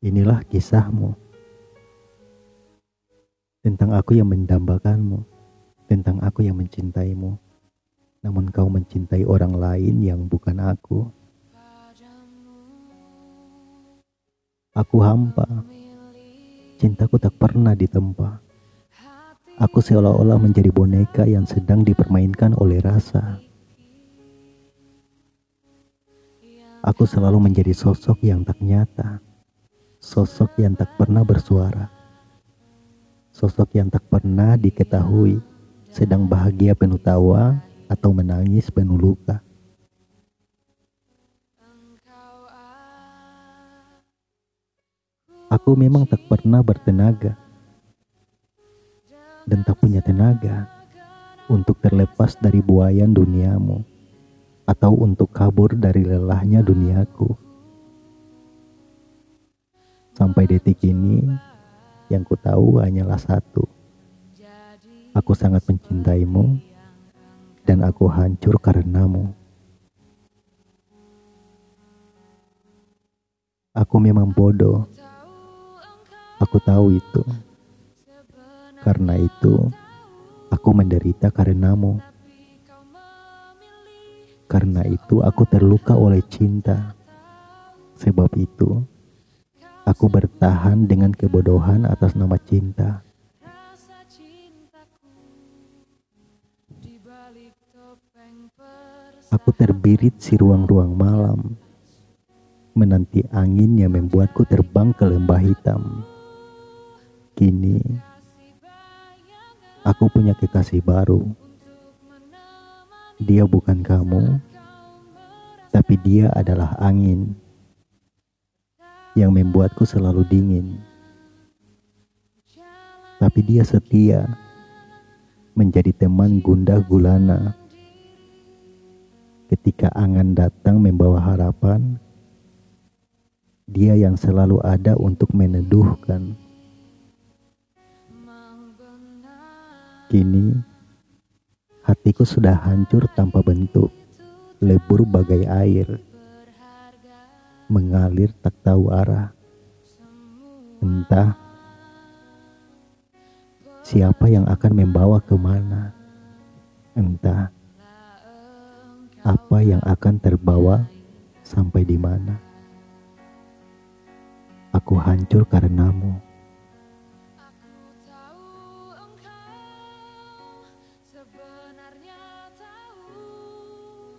Inilah kisahmu tentang aku yang mendambakanmu, tentang aku yang mencintaimu. Namun kau mencintai orang lain yang bukan aku. Aku hampa, cintaku tak pernah ditempa. Aku seolah-olah menjadi boneka yang sedang dipermainkan oleh rasa. Aku selalu menjadi sosok yang tak nyata sosok yang tak pernah bersuara, sosok yang tak pernah diketahui sedang bahagia penuh tawa atau menangis penuh luka. Aku memang tak pernah bertenaga dan tak punya tenaga untuk terlepas dari buayan duniamu atau untuk kabur dari lelahnya duniaku. Sampai detik ini, yang ku tahu hanyalah satu. Aku sangat mencintaimu, dan aku hancur karenamu. Aku memang bodoh. Aku tahu itu. Karena itu, aku menderita karenamu. Karena itu, aku terluka oleh cinta. Sebab itu, Aku bertahan dengan kebodohan atas nama cinta. Aku terbirit si ruang-ruang malam, menanti angin yang membuatku terbang ke lembah hitam. Kini, aku punya kekasih baru. Dia bukan kamu, tapi dia adalah angin yang membuatku selalu dingin. Tapi dia setia menjadi teman gundah gulana. Ketika angan datang membawa harapan, dia yang selalu ada untuk meneduhkan. Kini, hatiku sudah hancur tanpa bentuk, lebur bagai air mengalir tak tahu arah. Entah siapa yang akan membawa ke mana. Entah apa yang akan terbawa sampai di mana. Aku hancur karenamu. sebenarnya tahu